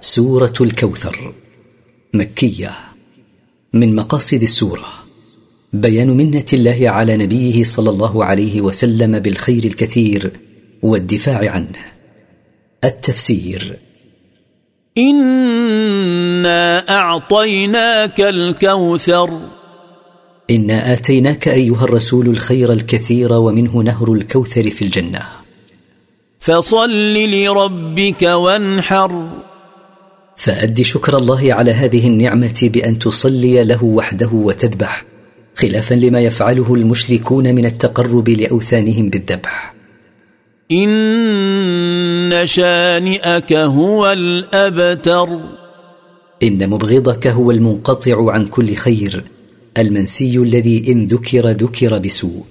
سورة الكوثر مكية. من مقاصد السورة بيان منة الله على نبيه صلى الله عليه وسلم بالخير الكثير والدفاع عنه. التفسير إنا أعطيناك الكوثر. إنا آتيناك أيها الرسول الخير الكثير ومنه نهر الكوثر في الجنة. فصل لربك وانحر. فأد شكر الله على هذه النعمة بأن تصلي له وحده وتذبح خلافا لما يفعله المشركون من التقرب لأوثانهم بالذبح. إن شانئك هو الأبتر. إن مبغضك هو المنقطع عن كل خير المنسي الذي إن ذكر ذكر بسوء.